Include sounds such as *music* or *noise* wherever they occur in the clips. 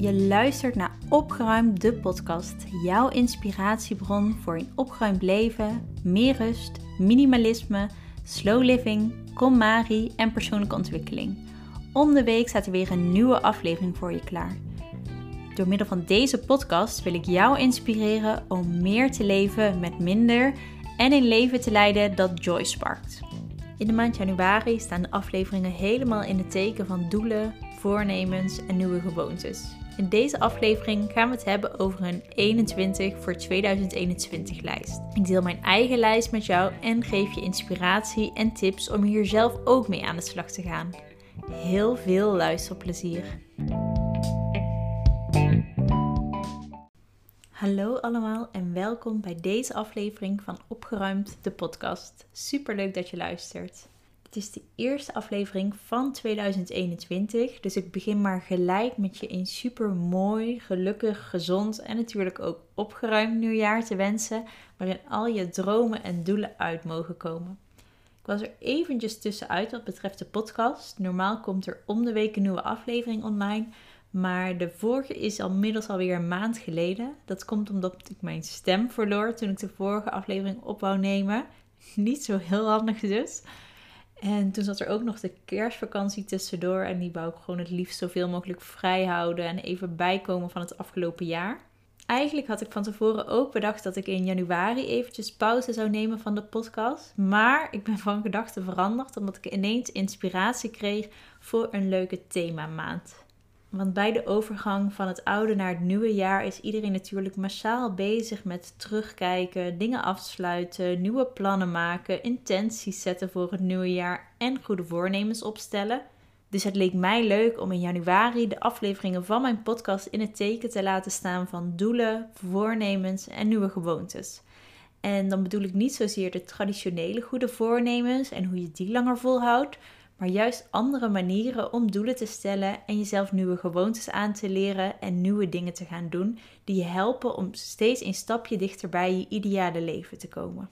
Je luistert naar Opgeruimd, de podcast. Jouw inspiratiebron voor een opgeruimd leven, meer rust, minimalisme, slow living, KonMari en persoonlijke ontwikkeling. Om de week staat er weer een nieuwe aflevering voor je klaar. Door middel van deze podcast wil ik jou inspireren om meer te leven met minder en een leven te leiden dat joy sparkt. In de maand januari staan de afleveringen helemaal in het teken van doelen, voornemens en nieuwe gewoontes. In deze aflevering gaan we het hebben over een 21 voor 2021 lijst. Ik deel mijn eigen lijst met jou en geef je inspiratie en tips om hier zelf ook mee aan de slag te gaan. Heel veel luisterplezier. Hallo allemaal en welkom bij deze aflevering van Opgeruimd, de podcast. Super leuk dat je luistert. Het is de eerste aflevering van 2021, dus ik begin maar gelijk met je een super mooi, gelukkig, gezond en natuurlijk ook opgeruimd nieuwjaar te wensen, waarin al je dromen en doelen uit mogen komen. Ik was er eventjes tussenuit wat betreft de podcast. Normaal komt er om de week een nieuwe aflevering online. Maar de vorige is al middels alweer een maand geleden. Dat komt omdat ik mijn stem verloor toen ik de vorige aflevering op wou nemen. *laughs* Niet zo heel handig dus. En toen zat er ook nog de kerstvakantie tussendoor. En die wou ik gewoon het liefst zoveel mogelijk vrij houden. En even bijkomen van het afgelopen jaar. Eigenlijk had ik van tevoren ook bedacht dat ik in januari eventjes pauze zou nemen van de podcast. Maar ik ben van gedachten veranderd omdat ik ineens inspiratie kreeg voor een leuke themamaand. Want bij de overgang van het oude naar het nieuwe jaar is iedereen natuurlijk massaal bezig met terugkijken, dingen afsluiten, nieuwe plannen maken, intenties zetten voor het nieuwe jaar en goede voornemens opstellen. Dus het leek mij leuk om in januari de afleveringen van mijn podcast in het teken te laten staan van doelen, voornemens en nieuwe gewoontes. En dan bedoel ik niet zozeer de traditionele goede voornemens en hoe je die langer volhoudt, maar juist andere manieren om doelen te stellen en jezelf nieuwe gewoontes aan te leren en nieuwe dingen te gaan doen die je helpen om steeds een stapje dichter bij je ideale leven te komen.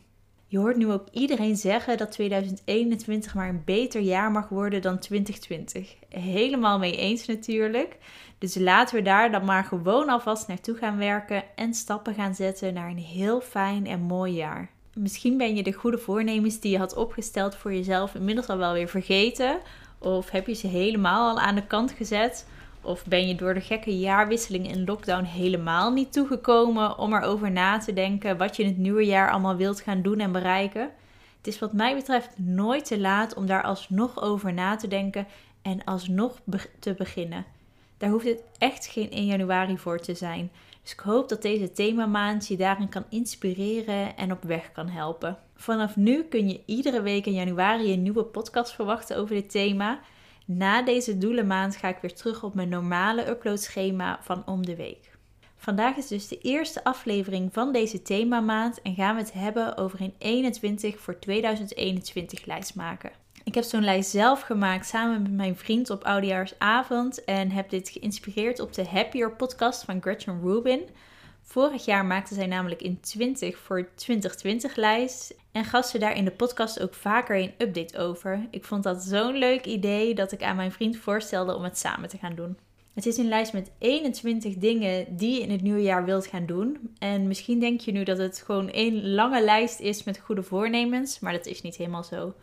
Je hoort nu ook iedereen zeggen dat 2021 maar een beter jaar mag worden dan 2020. Helemaal mee eens natuurlijk. Dus laten we daar dan maar gewoon alvast naartoe gaan werken en stappen gaan zetten naar een heel fijn en mooi jaar. Misschien ben je de goede voornemens die je had opgesteld voor jezelf inmiddels al wel weer vergeten. Of heb je ze helemaal al aan de kant gezet. Of ben je door de gekke jaarwisseling in lockdown helemaal niet toegekomen om erover na te denken wat je in het nieuwe jaar allemaal wilt gaan doen en bereiken? Het is wat mij betreft nooit te laat om daar alsnog over na te denken en alsnog te beginnen. Daar hoeft het echt geen 1 januari voor te zijn. Dus ik hoop dat deze themamaand je daarin kan inspireren en op weg kan helpen. Vanaf nu kun je iedere week in januari een nieuwe podcast verwachten over dit thema. Na deze doelenmaand ga ik weer terug op mijn normale uploadschema van om de week. Vandaag is dus de eerste aflevering van deze themamaand en gaan we het hebben over een 21 voor 2021 lijst maken. Ik heb zo'n lijst zelf gemaakt samen met mijn vriend op oudejaarsavond en heb dit geïnspireerd op de Happier podcast van Gretchen Rubin. Vorig jaar maakte zij namelijk in 20 voor 2020 lijst en gaf ze daar in de podcast ook vaker een update over. Ik vond dat zo'n leuk idee dat ik aan mijn vriend voorstelde om het samen te gaan doen. Het is een lijst met 21 dingen die je in het nieuwe jaar wilt gaan doen. En misschien denk je nu dat het gewoon één lange lijst is met goede voornemens, maar dat is niet helemaal zo.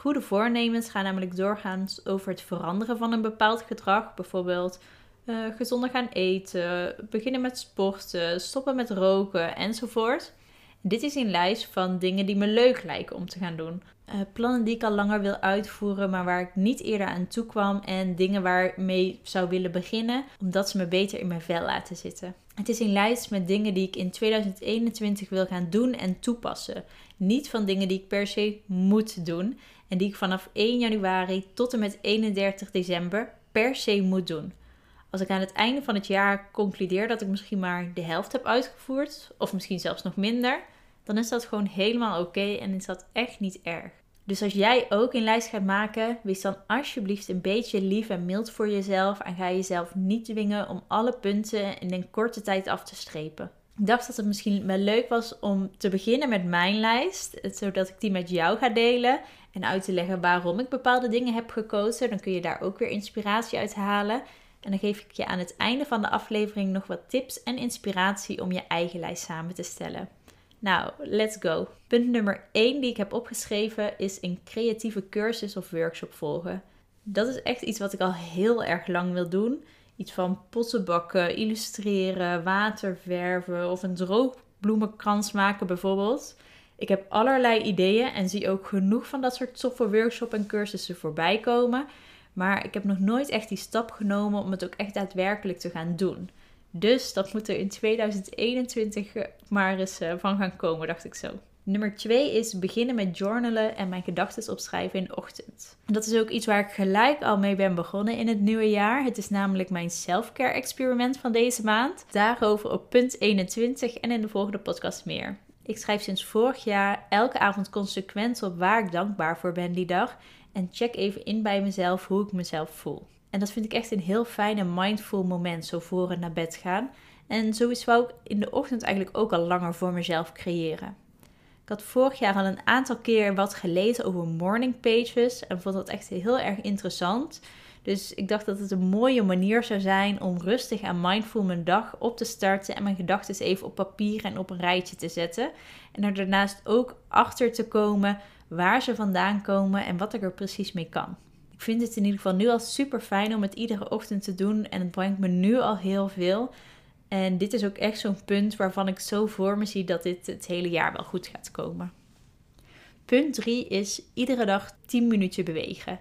Goede voornemens gaan namelijk doorgaans over het veranderen van een bepaald gedrag. Bijvoorbeeld uh, gezonder gaan eten, beginnen met sporten, stoppen met roken enzovoort. Dit is een lijst van dingen die me leuk lijken om te gaan doen. Uh, plannen die ik al langer wil uitvoeren, maar waar ik niet eerder aan toe kwam. En dingen waar ik mee zou willen beginnen, omdat ze me beter in mijn vel laten zitten. Het is een lijst met dingen die ik in 2021 wil gaan doen en toepassen. Niet van dingen die ik per se moet doen en die ik vanaf 1 januari tot en met 31 december per se moet doen. Als ik aan het einde van het jaar concludeer dat ik misschien maar de helft heb uitgevoerd, of misschien zelfs nog minder, dan is dat gewoon helemaal oké en is dat echt niet erg. Dus als jij ook een lijst gaat maken, wees dan alsjeblieft een beetje lief en mild voor jezelf en ga jezelf niet dwingen om alle punten in een korte tijd af te strepen. Ik dacht dat het misschien wel leuk was om te beginnen met mijn lijst, zodat ik die met jou ga delen en uit te leggen waarom ik bepaalde dingen heb gekozen. Dan kun je daar ook weer inspiratie uit halen. En dan geef ik je aan het einde van de aflevering nog wat tips en inspiratie om je eigen lijst samen te stellen. Nou, let's go. Punt nummer 1 die ik heb opgeschreven is een creatieve cursus of workshop volgen. Dat is echt iets wat ik al heel erg lang wil doen. Iets van pottenbakken, illustreren, waterverven of een droogbloemenkrans maken bijvoorbeeld. Ik heb allerlei ideeën en zie ook genoeg van dat soort toffe workshops en cursussen voorbij komen. Maar ik heb nog nooit echt die stap genomen om het ook echt daadwerkelijk te gaan doen. Dus dat moet er in 2021 maar eens eh, van gaan komen, dacht ik zo. Nummer twee is beginnen met journalen en mijn gedachten opschrijven in de ochtend. Dat is ook iets waar ik gelijk al mee ben begonnen in het nieuwe jaar. Het is namelijk mijn self-care experiment van deze maand. Daarover op punt 21 en in de volgende podcast meer. Ik schrijf sinds vorig jaar elke avond consequent op waar ik dankbaar voor ben die dag. En check even in bij mezelf hoe ik mezelf voel. En dat vind ik echt een heel fijn en mindful moment, zo voor en naar bed gaan. En zoiets wou ik in de ochtend eigenlijk ook al langer voor mezelf creëren. Had vorig jaar al een aantal keer wat gelezen over morning pages en vond dat echt heel erg interessant. Dus ik dacht dat het een mooie manier zou zijn om rustig en mindful mijn dag op te starten en mijn gedachten even op papier en op een rijtje te zetten. En er daarnaast ook achter te komen waar ze vandaan komen en wat ik er precies mee kan. Ik vind het in ieder geval nu al super fijn om het iedere ochtend te doen en het brengt me nu al heel veel. En dit is ook echt zo'n punt waarvan ik zo voor me zie dat dit het hele jaar wel goed gaat komen. Punt 3 is iedere dag 10 minuten bewegen.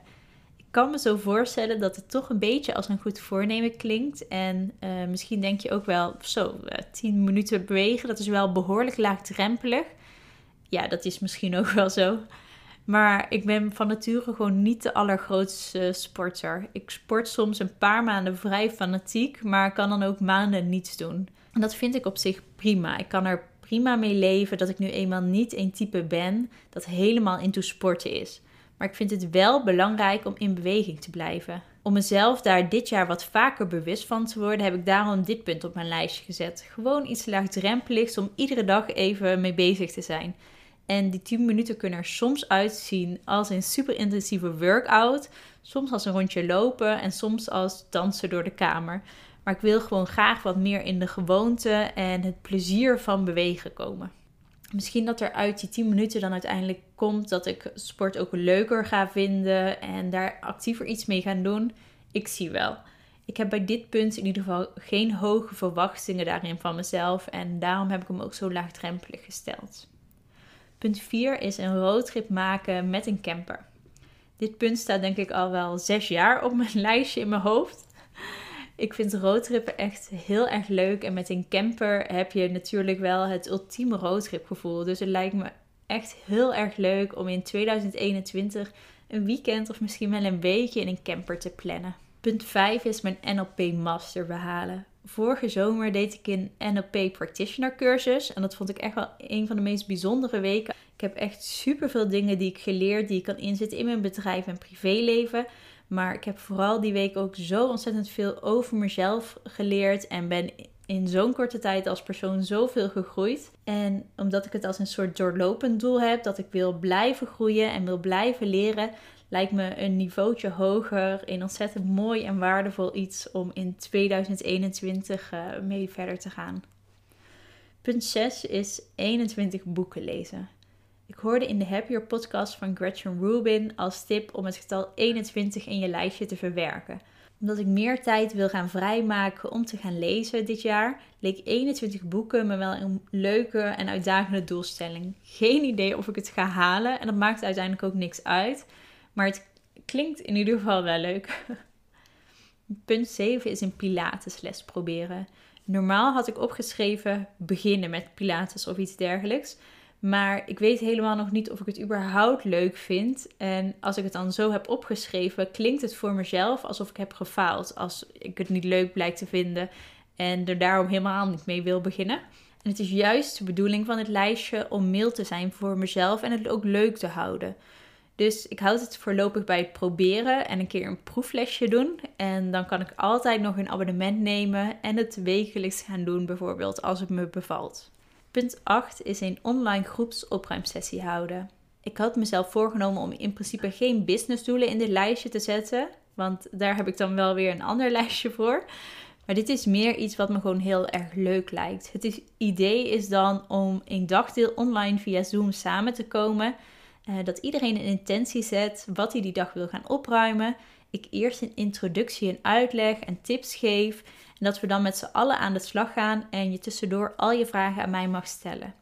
Ik kan me zo voorstellen dat het toch een beetje als een goed voornemen klinkt. En uh, misschien denk je ook wel, zo, uh, eh, 10 minuten bewegen, dat is wel behoorlijk laagdrempelig. Ja, dat is misschien ook wel zo. Maar ik ben van nature gewoon niet de allergrootste sporter. Ik sport soms een paar maanden vrij fanatiek, maar kan dan ook maanden niets doen. En dat vind ik op zich prima. Ik kan er prima mee leven dat ik nu eenmaal niet een type ben dat helemaal into sporten is. Maar ik vind het wel belangrijk om in beweging te blijven. Om mezelf daar dit jaar wat vaker bewust van te worden, heb ik daarom dit punt op mijn lijstje gezet. Gewoon iets laagdrempeligs om iedere dag even mee bezig te zijn. En die 10 minuten kunnen er soms uitzien als een super intensieve workout, soms als een rondje lopen en soms als dansen door de kamer. Maar ik wil gewoon graag wat meer in de gewoonte en het plezier van bewegen komen. Misschien dat er uit die 10 minuten dan uiteindelijk komt dat ik sport ook leuker ga vinden en daar actiever iets mee gaan doen. Ik zie wel. Ik heb bij dit punt in ieder geval geen hoge verwachtingen daarin van mezelf en daarom heb ik hem ook zo laagdrempelig gesteld. Punt 4 is een roadtrip maken met een camper. Dit punt staat denk ik al wel zes jaar op mijn *laughs* lijstje in mijn hoofd. Ik vind roadtrippen echt heel erg leuk. En met een camper heb je natuurlijk wel het ultieme roadtripgevoel. Dus het lijkt me echt heel erg leuk om in 2021 een weekend of misschien wel een weekje in een camper te plannen. Punt 5 is mijn NLP Master behalen. Vorige zomer deed ik een NLP Practitioner cursus. En dat vond ik echt wel een van de meest bijzondere weken. Ik heb echt super veel dingen die ik geleerd, die ik kan inzetten in mijn bedrijf en privéleven. Maar ik heb vooral die week ook zo ontzettend veel over mezelf geleerd. En ben in zo'n korte tijd als persoon zoveel gegroeid. En omdat ik het als een soort doorlopend doel heb, dat ik wil blijven groeien en wil blijven leren, lijkt me een niveautje hoger een ontzettend mooi en waardevol iets om in 2021 uh, eh, mee verder te gaan. Punt 6 is 21 boeken lezen. Ik hoorde in de Happier podcast van Gretchen Rubin als tip om het getal 21 in je lijstje te verwerken. Omdat ik meer tijd wil gaan vrijmaken om te gaan lezen dit jaar, leek 21 boeken me wel een leuke en uitdagende doelstelling. Geen idee of ik het ga halen en dat maakt uiteindelijk ook niks uit. Maar het klinkt in ieder geval wel leuk. *laughs* Punt 7 is een Pilatesles proberen. Normaal had ik opgeschreven beginnen met Pilates of iets dergelijks. Maar ik weet helemaal nog niet of ik het überhaupt leuk vind. En als ik het dan zo heb opgeschreven, klinkt het voor mezelf alsof ik heb gefaald. Als ik het niet leuk blijkt te vinden en er daarom helemaal niet mee wil beginnen. En het is juist de bedoeling van het lijstje om mild te zijn voor mezelf en het ook leuk te houden. Dus ik houd het voorlopig bij het proberen en een keer een proeflesje doen. En dan kan ik altijd nog een abonnement nemen en het wekelijks gaan doen, bijvoorbeeld als het me bevalt. Punt 8 is een online groepsopruimsessie houden. Ik had mezelf voorgenomen om in principe geen businessdoelen in dit lijstje te zetten. Want daar heb ik dan wel weer een ander *laughs* lijstje voor. Maar dit is meer iets wat me gewoon heel erg leuk lijkt. Het idee is dan om een dagdeel online via Zoom samen te komen. Uh, dat iedereen een intentie zet wat hij die dag wil gaan opruimen. Ik eerst een introductie en uitleg en tips geef. En dat we dan met z'n allen aan de slag gaan en je tussendoor al je vragen aan mij mag stellen.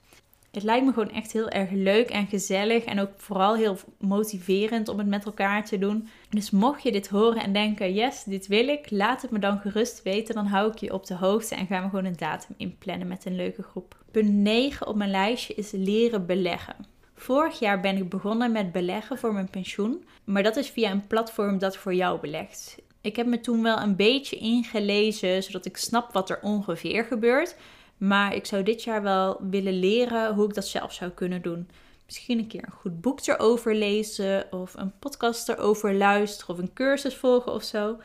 Het lijkt me gewoon echt heel erg leuk en gezellig en ook vooral heel motiverend om het met elkaar te doen. Dus mocht je dit horen en denken, yes, dit wil ik, laat het me dan gerust weten. Dan hou ik je op de hoogte en gaan we gewoon een datum inplannen met een leuke groep. Punt 9 op mijn lijstje is leren beleggen. Vorig jaar ben ik begonnen met beleggen voor mijn pensioen, maar dat is via een platform dat voor jou belegt. Ik heb me toen wel een beetje ingelezen, zodat ik snap wat er ongeveer gebeurt. Maar ik zou dit jaar wel willen leren hoe ik dat zelf zou kunnen doen. Misschien een keer een goed boek erover lezen, of een podcast erover luisteren, of een cursus volgen of zo.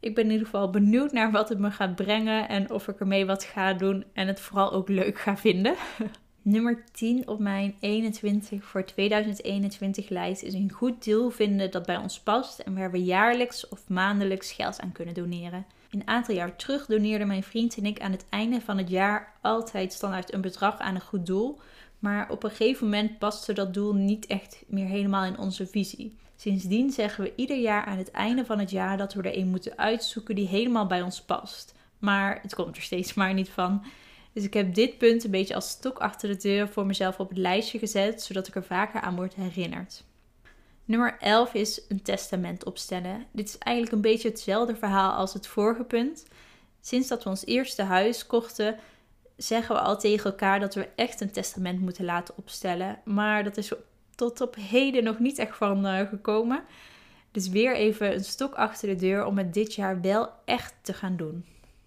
Ik ben in ieder geval benieuwd naar wat het me gaat brengen en of ik ermee wat ga doen en het vooral ook leuk ga vinden. *laughs* Nummer 10 op mijn 21 voor 2021 lijst is een goed deal vinden dat bij ons past en waar we jaarlijks of maandelijks geld aan kunnen doneren. Een aantal jaar terug doneerden mijn vriend en ik aan het einde van het jaar altijd standaard een bedrag aan een goed doel. Maar op een gegeven moment paste dat doel niet echt meer helemaal in onze visie. Sindsdien zeggen we ieder jaar aan het einde van het jaar dat we er een moeten uitzoeken die helemaal bij ons past. Maar het komt er steeds maar niet van. Dus ik heb dit punt een beetje als stok achter de deur voor mezelf op het lijstje gezet, zodat ik er vaker aan word herinnerd. Nummer 11 is een testament opstellen. Dit is eigenlijk een beetje hetzelfde verhaal als het vorige punt. Sinds dat we ons eerste huis kochten, zeggen we al tegen elkaar dat we echt een testament moeten laten opstellen. Maar dat is tot op heden nog niet echt van uh, gekomen. Dus weer even een stok achter de deur om het dit jaar wel echt te gaan doen.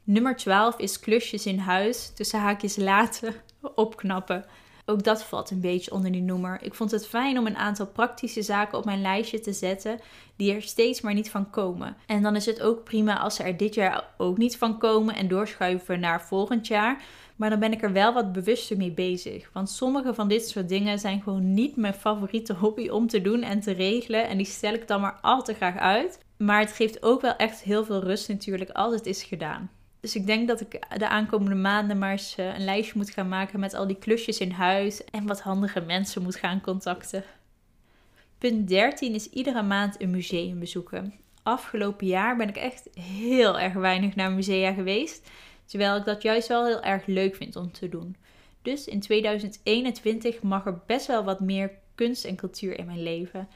Nummer 12 is klusjes in huis, tussen haakjes laten, *laughs* opknappen. Ook dat valt een beetje onder die noemer. Ik vond het fijn om een aantal praktische zaken op mijn lijstje te zetten die er steeds maar niet van komen. En dan is het ook prima als ze er dit jaar ook niet van komen en doorschuiven naar volgend jaar. Maar dan ben ik er wel wat bewuster mee bezig. Want sommige van dit soort dingen zijn gewoon niet mijn favoriete hobby om te doen en te regelen. En die stel ik dan maar al te graag uit. Maar het geeft ook wel echt heel veel rust natuurlijk als het is gedaan. Dus ik denk dat ik de aankomende maanden maar eens eh, een lijstje moet gaan maken met al die klusjes in huis en wat handige mensen moet gaan contacten. Punt 13 is iedere maand een museum bezoeken. Afgelopen jaar ben ik echt heel erg weinig naar musea geweest, terwijl ik dat juist wel heel erg leuk vind om te doen. Dus in 2021 mag er best wel wat meer kunst en cultuur in mijn leven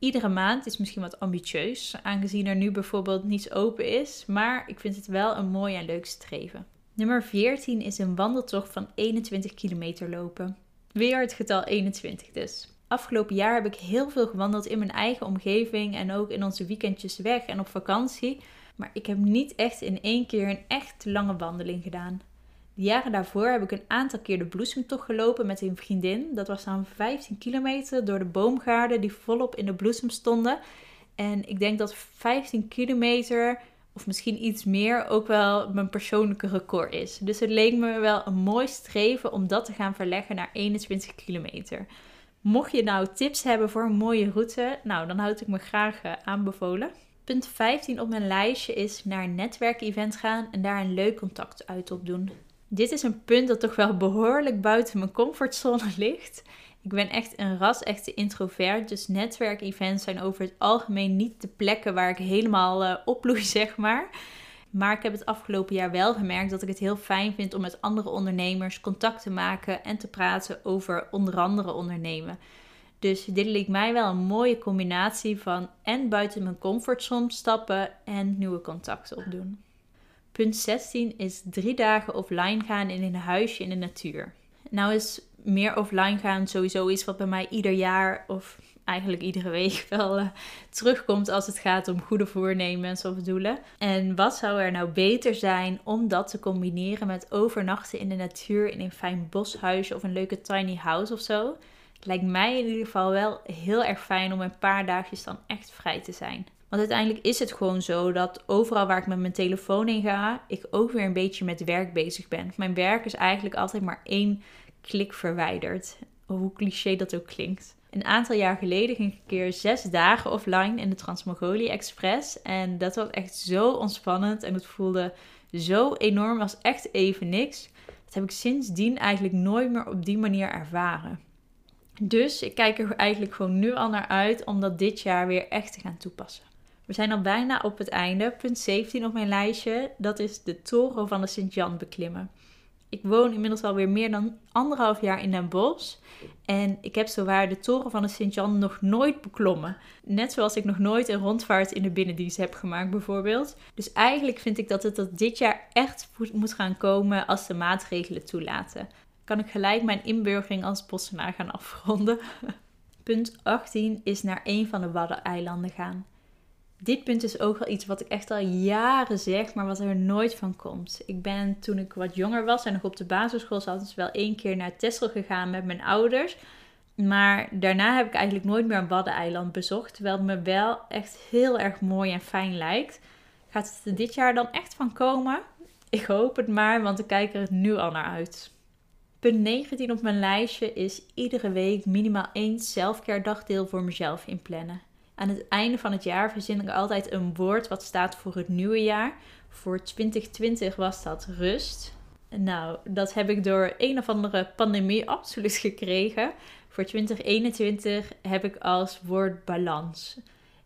iedere maand is misschien wat ambitieus, aangezien er nu bijvoorbeeld niets open is, maar ik vind het wel een mooi en leuk streven. Nummer 14 is een wandeltocht van 21 kilometer lopen. Weer het getal 21 dus. Afgelopen jaar heb ik heel veel gewandeld in mijn eigen omgeving en ook in onze weekendjes weg en op vakantie. Maar ik heb niet echt in één keer een echt lange wandeling gedaan. Jaren daarvoor heb ik een aantal keer de bloesemtocht gelopen met een vriendin. Dat was dan 15 kilometer door de boomgaarden die volop in de bloesem stonden. En ik denk dat 15 kilometer, of misschien iets meer, ook wel mijn persoonlijke record is. Dus het leek me wel een mooi streven om dat te gaan verleggen naar 21 kilometer. Mocht je nou tips hebben voor een mooie route, nou dan houd ik me graag eh, aanbevolen. Punt 15 op mijn lijstje is naar een netwerkevent gaan en daar een leuk contact uit opdoen. Dit is een punt dat toch wel behoorlijk buiten mijn comfortzone *laughs* ligt. Ik ben echt een ras-echte introvert, dus netwerkevents zijn over het algemeen niet de plekken waar ik helemaal uh, opbloei, *laughs* zeg maar. Maar ik heb het afgelopen jaar wel gemerkt dat ik het heel fijn vind om met andere ondernemers contact te maken en te praten over onder andere ondernemen. Dus dit leek mij wel een mooie combinatie van en buiten mijn comfortzone stappen en nieuwe contacten opdoen. Punt 16 is drie dagen offline gaan in een huisje in de natuur. Nou is meer offline gaan sowieso iets wat bij mij ieder jaar of eigenlijk iedere week *laughs* wel uh, terugkomt als het gaat om goede voornemens of doelen. En wat zou er nou beter zijn om dat te combineren met overnachten in de natuur in een fijn boshuisje of een leuke tiny house of zo? Het lijkt mij in ieder geval wel heel erg fijn om een paar dagjes dan echt vrij te zijn. Want uiteindelijk is het gewoon zo dat overal waar ik met mijn telefoon in ga, ik ook weer een beetje met werk bezig ben. Mijn werk is eigenlijk altijd maar één klik verwijderd. Hoe cliché dat ook klinkt. Een aantal jaar geleden ging ik een keer zes dagen offline in de Transmogoli Express. En dat was echt zo ontspannend en het voelde zo enorm, was echt even niks. Dat heb ik sindsdien eigenlijk nooit meer op die manier ervaren. Dus ik kijk er eigenlijk gewoon nu al naar uit om dat dit jaar weer echt te gaan toepassen. We zijn al bijna op het einde. Punt 17 op mijn lijstje, dat is de toren van de Sint-Jan beklimmen. Ik woon inmiddels alweer meer dan anderhalf jaar in Den Bosch. En ik heb zowaar de toren van de Sint-Jan nog nooit beklommen. Net zoals ik nog nooit een rondvaart in de binnendienst heb gemaakt, bijvoorbeeld. Dus eigenlijk vind ik dat het dat dit jaar echt moet gaan komen als de maatregelen toelaten. Kan ik gelijk mijn inburgering als bossenaar gaan afronden. *laughs* Punt 18 is naar een van de Waddeneilanden gaan dit punt is ook wel iets wat ik echt al jaren zeg, maar wat er nooit van komt. Ik ben toen ik wat jonger was en nog op de basisschool zat, dus wel één keer naar Texel gegaan met mijn ouders. Maar daarna heb ik eigenlijk nooit meer een Waddeneiland bezocht, terwijl het me wel echt heel erg mooi en fijn lijkt. Gaat het er dit jaar dan echt van komen? Ik hoop het maar, want ik kijk er nu al naar uit. Punt 19 op mijn lijstje is iedere week minimaal één selfcare dagdeel voor mezelf inplannen. Aan het einde van het jaar verzin ik altijd een woord wat staat voor het nieuwe jaar. Voor 2020 was dat rust. Nou, dat heb ik door een of andere pandemie absoluut gekregen. Voor 2021 heb ik als woord balans.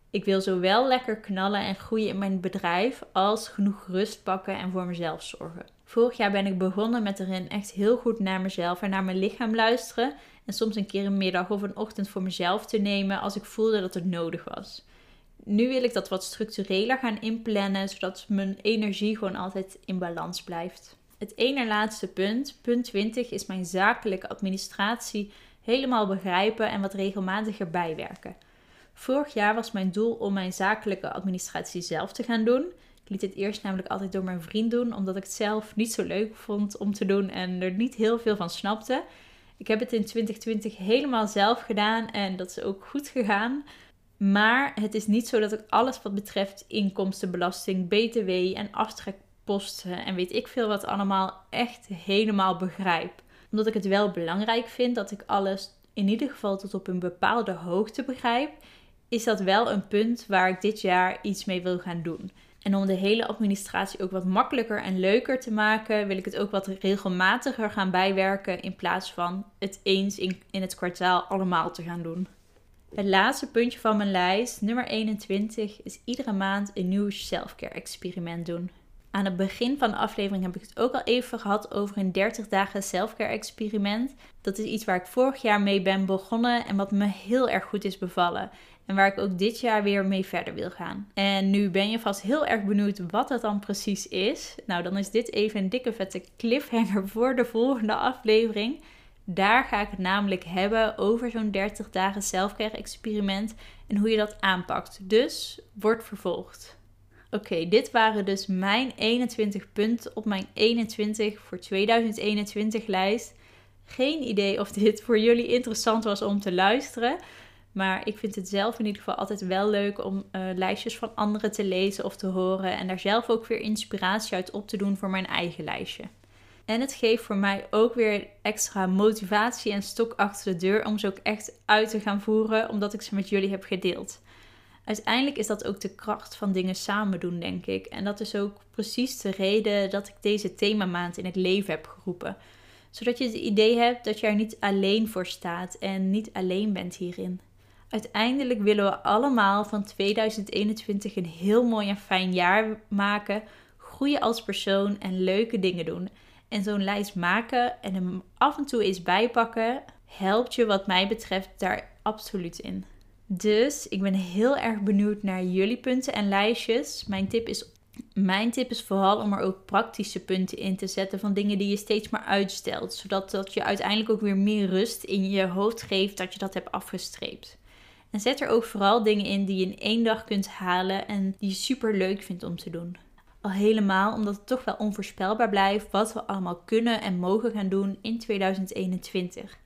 Ik wil zowel lekker knallen en groeien in mijn bedrijf als genoeg rust pakken en voor mezelf zorgen. Vorig jaar ben ik begonnen met erin echt heel goed naar mezelf en naar mijn lichaam luisteren en soms een keer een middag of een ochtend voor mezelf te nemen als ik voelde dat het nodig was. Nu wil ik dat wat structureler gaan inplannen, zodat mijn energie gewoon altijd in balans blijft. Het ene laatste punt, punt 20, is mijn zakelijke administratie helemaal begrijpen en wat regelmatiger bijwerken. Vorig jaar was mijn doel om mijn zakelijke administratie zelf te gaan doen. Ik liet het eerst namelijk altijd door mijn vriend doen, omdat ik het zelf niet zo leuk vond om te doen en er niet heel veel van snapte. Ik heb het in 2020 helemaal zelf gedaan en dat is ook goed gegaan. Maar het is niet zo dat ik alles wat betreft inkomstenbelasting, BTW en aftrekposten en weet ik veel wat allemaal echt helemaal begrijp. Omdat ik het wel belangrijk vind dat ik alles in ieder geval tot op een bepaalde hoogte begrijp, is dat wel een punt waar ik dit jaar iets mee wil gaan doen. En om de hele administratie ook wat makkelijker en leuker te maken, wil ik het ook wat regelmatiger gaan bijwerken in plaats van het eens in, in het kwartaal allemaal te gaan doen. Het laatste puntje van mijn lijst, nummer 21, is iedere maand een nieuw selfcare experiment doen. Aan het begin van de aflevering heb ik het ook al even gehad over een 30 dagen selfcare experiment. Dat is iets waar ik vorig jaar mee ben begonnen en wat me heel erg goed is bevallen. En waar ik ook dit jaar weer mee verder wil gaan. En nu ben je vast heel erg benieuwd wat dat dan precies is. Nou, dan is dit even een dikke vette cliffhanger *laughs* voor de volgende aflevering. Daar ga ik het namelijk hebben over zo'n 30 dagen selfcare experiment en hoe je dat aanpakt. Dus wordt vervolgd. Oké, dit waren dus mijn 21 punten op mijn 21 voor 2021 lijst. Geen idee of dit voor jullie interessant was om te luisteren. Maar ik vind het zelf in ieder geval altijd wel leuk om uh, lijstjes van anderen te lezen of te horen. En daar zelf ook weer inspiratie uit op te doen voor mijn eigen lijstje. En het geeft voor mij ook weer extra motivatie en stok achter de deur om ze ook echt uit te gaan voeren, omdat ik ze met jullie heb gedeeld. Uiteindelijk is dat ook de kracht van dingen samen doen, denk ik. En dat is ook precies de reden dat ik deze themamaand in het leven heb geroepen. Zodat je het idee hebt dat je er niet alleen voor staat en niet alleen bent hierin. Uiteindelijk willen we allemaal van 2021 een heel mooi en fijn jaar maken, groeien als persoon en leuke dingen doen. En zo'n lijst maken en hem af en toe eens bijpakken, helpt je wat mij betreft daar absoluut in. Dus ik ben heel erg benieuwd naar jullie punten en lijstjes. Mijn tip is mijn tip is vooral om er ook praktische punten in te zetten van dingen die je steeds maar uitstelt. Zodat dat je uiteindelijk ook weer meer rust in je hoofd geeft dat je dat hebt afgestreept. En zet er ook vooral dingen in die je in één dag kunt halen en die je super leuk vindt om te doen. Al helemaal omdat het toch wel onvoorspelbaar blijft wat we allemaal kunnen en mogen gaan doen in 2021.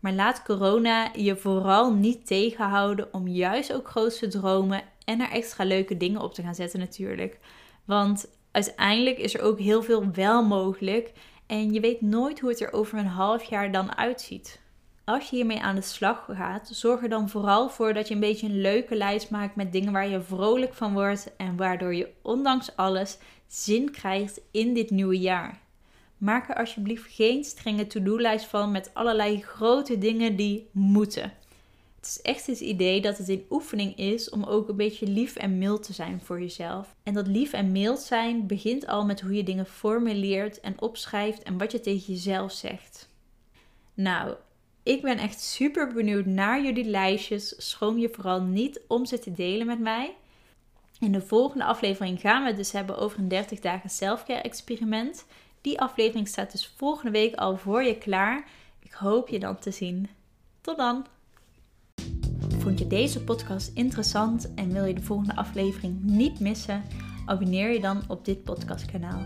Maar laat corona je vooral niet tegenhouden om juist ook grootste dromen en er extra leuke dingen op te gaan zetten natuurlijk. Want uiteindelijk is er ook heel veel wel mogelijk en je weet nooit hoe het er over een half jaar dan uitziet. als je hiermee aan de slag gaat, zorg er dan vooral voor dat je een beetje een leuke lijst maakt met dingen waar je vrolijk van wordt en waardoor je ondanks alles zin krijgt in dit nieuwe jaar. Maak er alsjeblieft geen strenge to-do-lijst van met allerlei grote dingen die moeten. Het is echt het idee dat het een oefening is om ook een beetje lief en mild te zijn voor jezelf. En dat lief en mild zijn begint al met hoe je dingen formuleert en opschrijft en wat je tegen jezelf zegt. Nou, ik ben echt super benieuwd naar jullie lijstjes. Schroom je vooral niet om ze te delen met mij. In de volgende aflevering gaan we het dus hebben over een 30 dagen selfcare experiment. Die aflevering staat dus volgende week al voor je klaar. Ik hoop je dan te zien. Tot dan! Vond je deze podcast interessant en wil je de volgende aflevering niet missen? Abonneer je dan op dit podcastkanaal.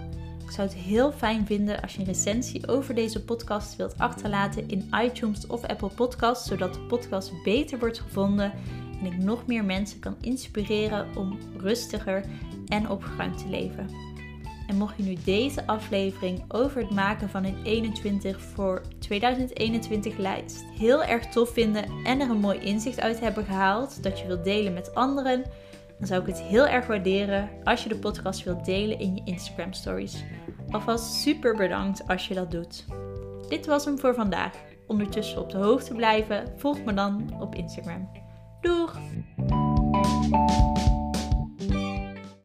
Ik zou het heel fijn vinden als je een recensie over deze podcast wilt achterlaten in iTunes of Apple Podcasts, zodat de podcast beter wordt gevonden en ik nog meer mensen kan inspireren om rustiger en opgeruimd te leven. En mocht je nu deze aflevering over het maken van een 21 voor 2021 lijst heel erg tof vinden en er een mooi inzicht uit hebben gehaald dat je wilt delen met anderen, dan zou ik het heel erg waarderen als je de podcast wilt delen in je Instagram stories. Alvast super bedankt als je dat doet. Dit was hem voor vandaag. Ondertussen op de hoogte blijven, volg me dan op Instagram. Doeg!